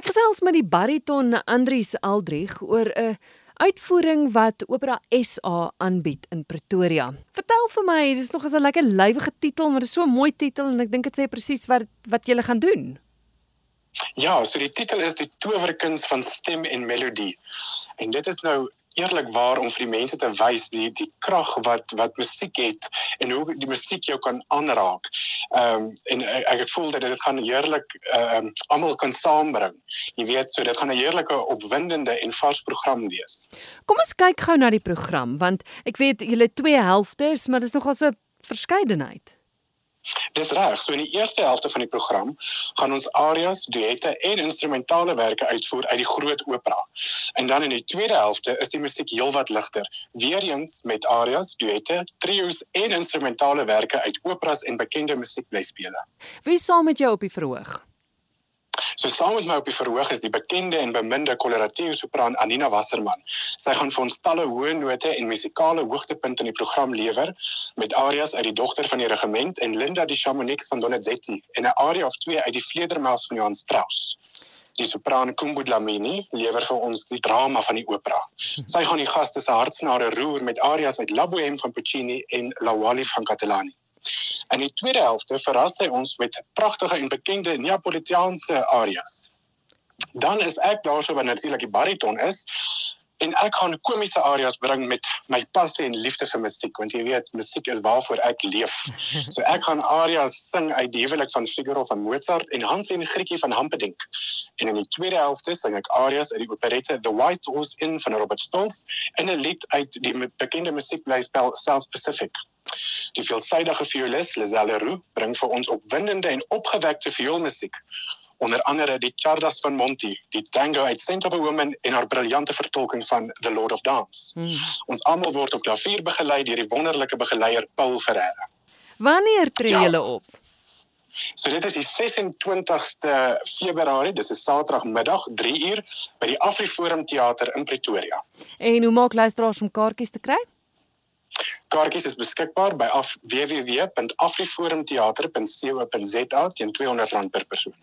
Ek gesels met die bariton Andrius Aldrich oor 'n uitvoering wat Opera SA aanbied in Pretoria. Vertel vir my, dis nog 'n lekker lywige titel, maar dit is so 'n mooi titel en ek dink dit sê presies wat wat jy gaan doen. Ja, so die titel is die towerkuns van stem en melodie. En dit is nou eerlikwaar om vir die mense te wys die die krag wat wat musiek het en hoe die musiek jou kan aanraak. Ehm um, en ek ek voel dat dit gaan heerlik ehm um, almal kan saambring. Jy weet, so dit gaan 'n heerlike opwindende en vars program wees. Kom ons kyk gou na die program want ek weet julle twee helftes, maar dis nogal so verskeidenheid. Dis reg. So in die eerste helfte van die program gaan ons arias, duette en instrumentale werke uitvoer uit die groot opera. En dan in die tweede helfte is die musiek heelwat ligter, weer eens met arias, duette, trio's en instrumentale werke uit operas en bekende musiekblyspele. Wie saam met jou op die verhoog? So saam met my op die verhoog is die bekende en beminde kolorateo sopran Anina Wasserman. Sy gaan vir ons talle hoë note en musikale hoogtepunte in die program lewer met arias uit die dogter van die regiment en Linda die Chamonix van Donizetti en 'n aria of twee uit die Vledermaus van Johann Strauss. Die sopran Kumbu Dlamini lewer vir ons die drama van die opera. Sy gaan die gaste se hartsnare roer met arias uit La Bohème van Puccini en La Wally van Catalani. In die tweede helfte verras hy ons met pragtige en bekende Neapolitaanse arias. Dan is ek daarso wat natuurlik die bariton is en ek gaan komiese arias bring met my passie en liefde vir musiek want jy weet musiek is waarvoor ek leef. So ek gaan arias sing uit die huwelik van Figaro van Mozart en Hans en Grietjie van Hampedink. En in die tweede helfte sing ek arias uit die operette The White Horse Inn van Robert Stolz en 'n lied uit die bekende musiekblyspel South Pacific. Die veelsidige violis Lazelle Roux bring vir ons opwindende en opgewekte vioolmusiek onder andere die Chardas van Monti, die Tango uit Saint of a Woman en haar briljante vertolking van The Lord of Dance. Hmm. Ons almal word op klavier begelei deur die wonderlike begeleier Paul Ferreira. Wanneer tree ja. julle op? So dit is die 26ste Februarie, dis 'n Saterdagmiddag 3uur by die Afriforum Theater in Pretoria. En hoe maak luisteraars om kaartjies te kry? Kaartjies is beskikbaar by www.afriforumtheater.co.za teen R200 per persoon.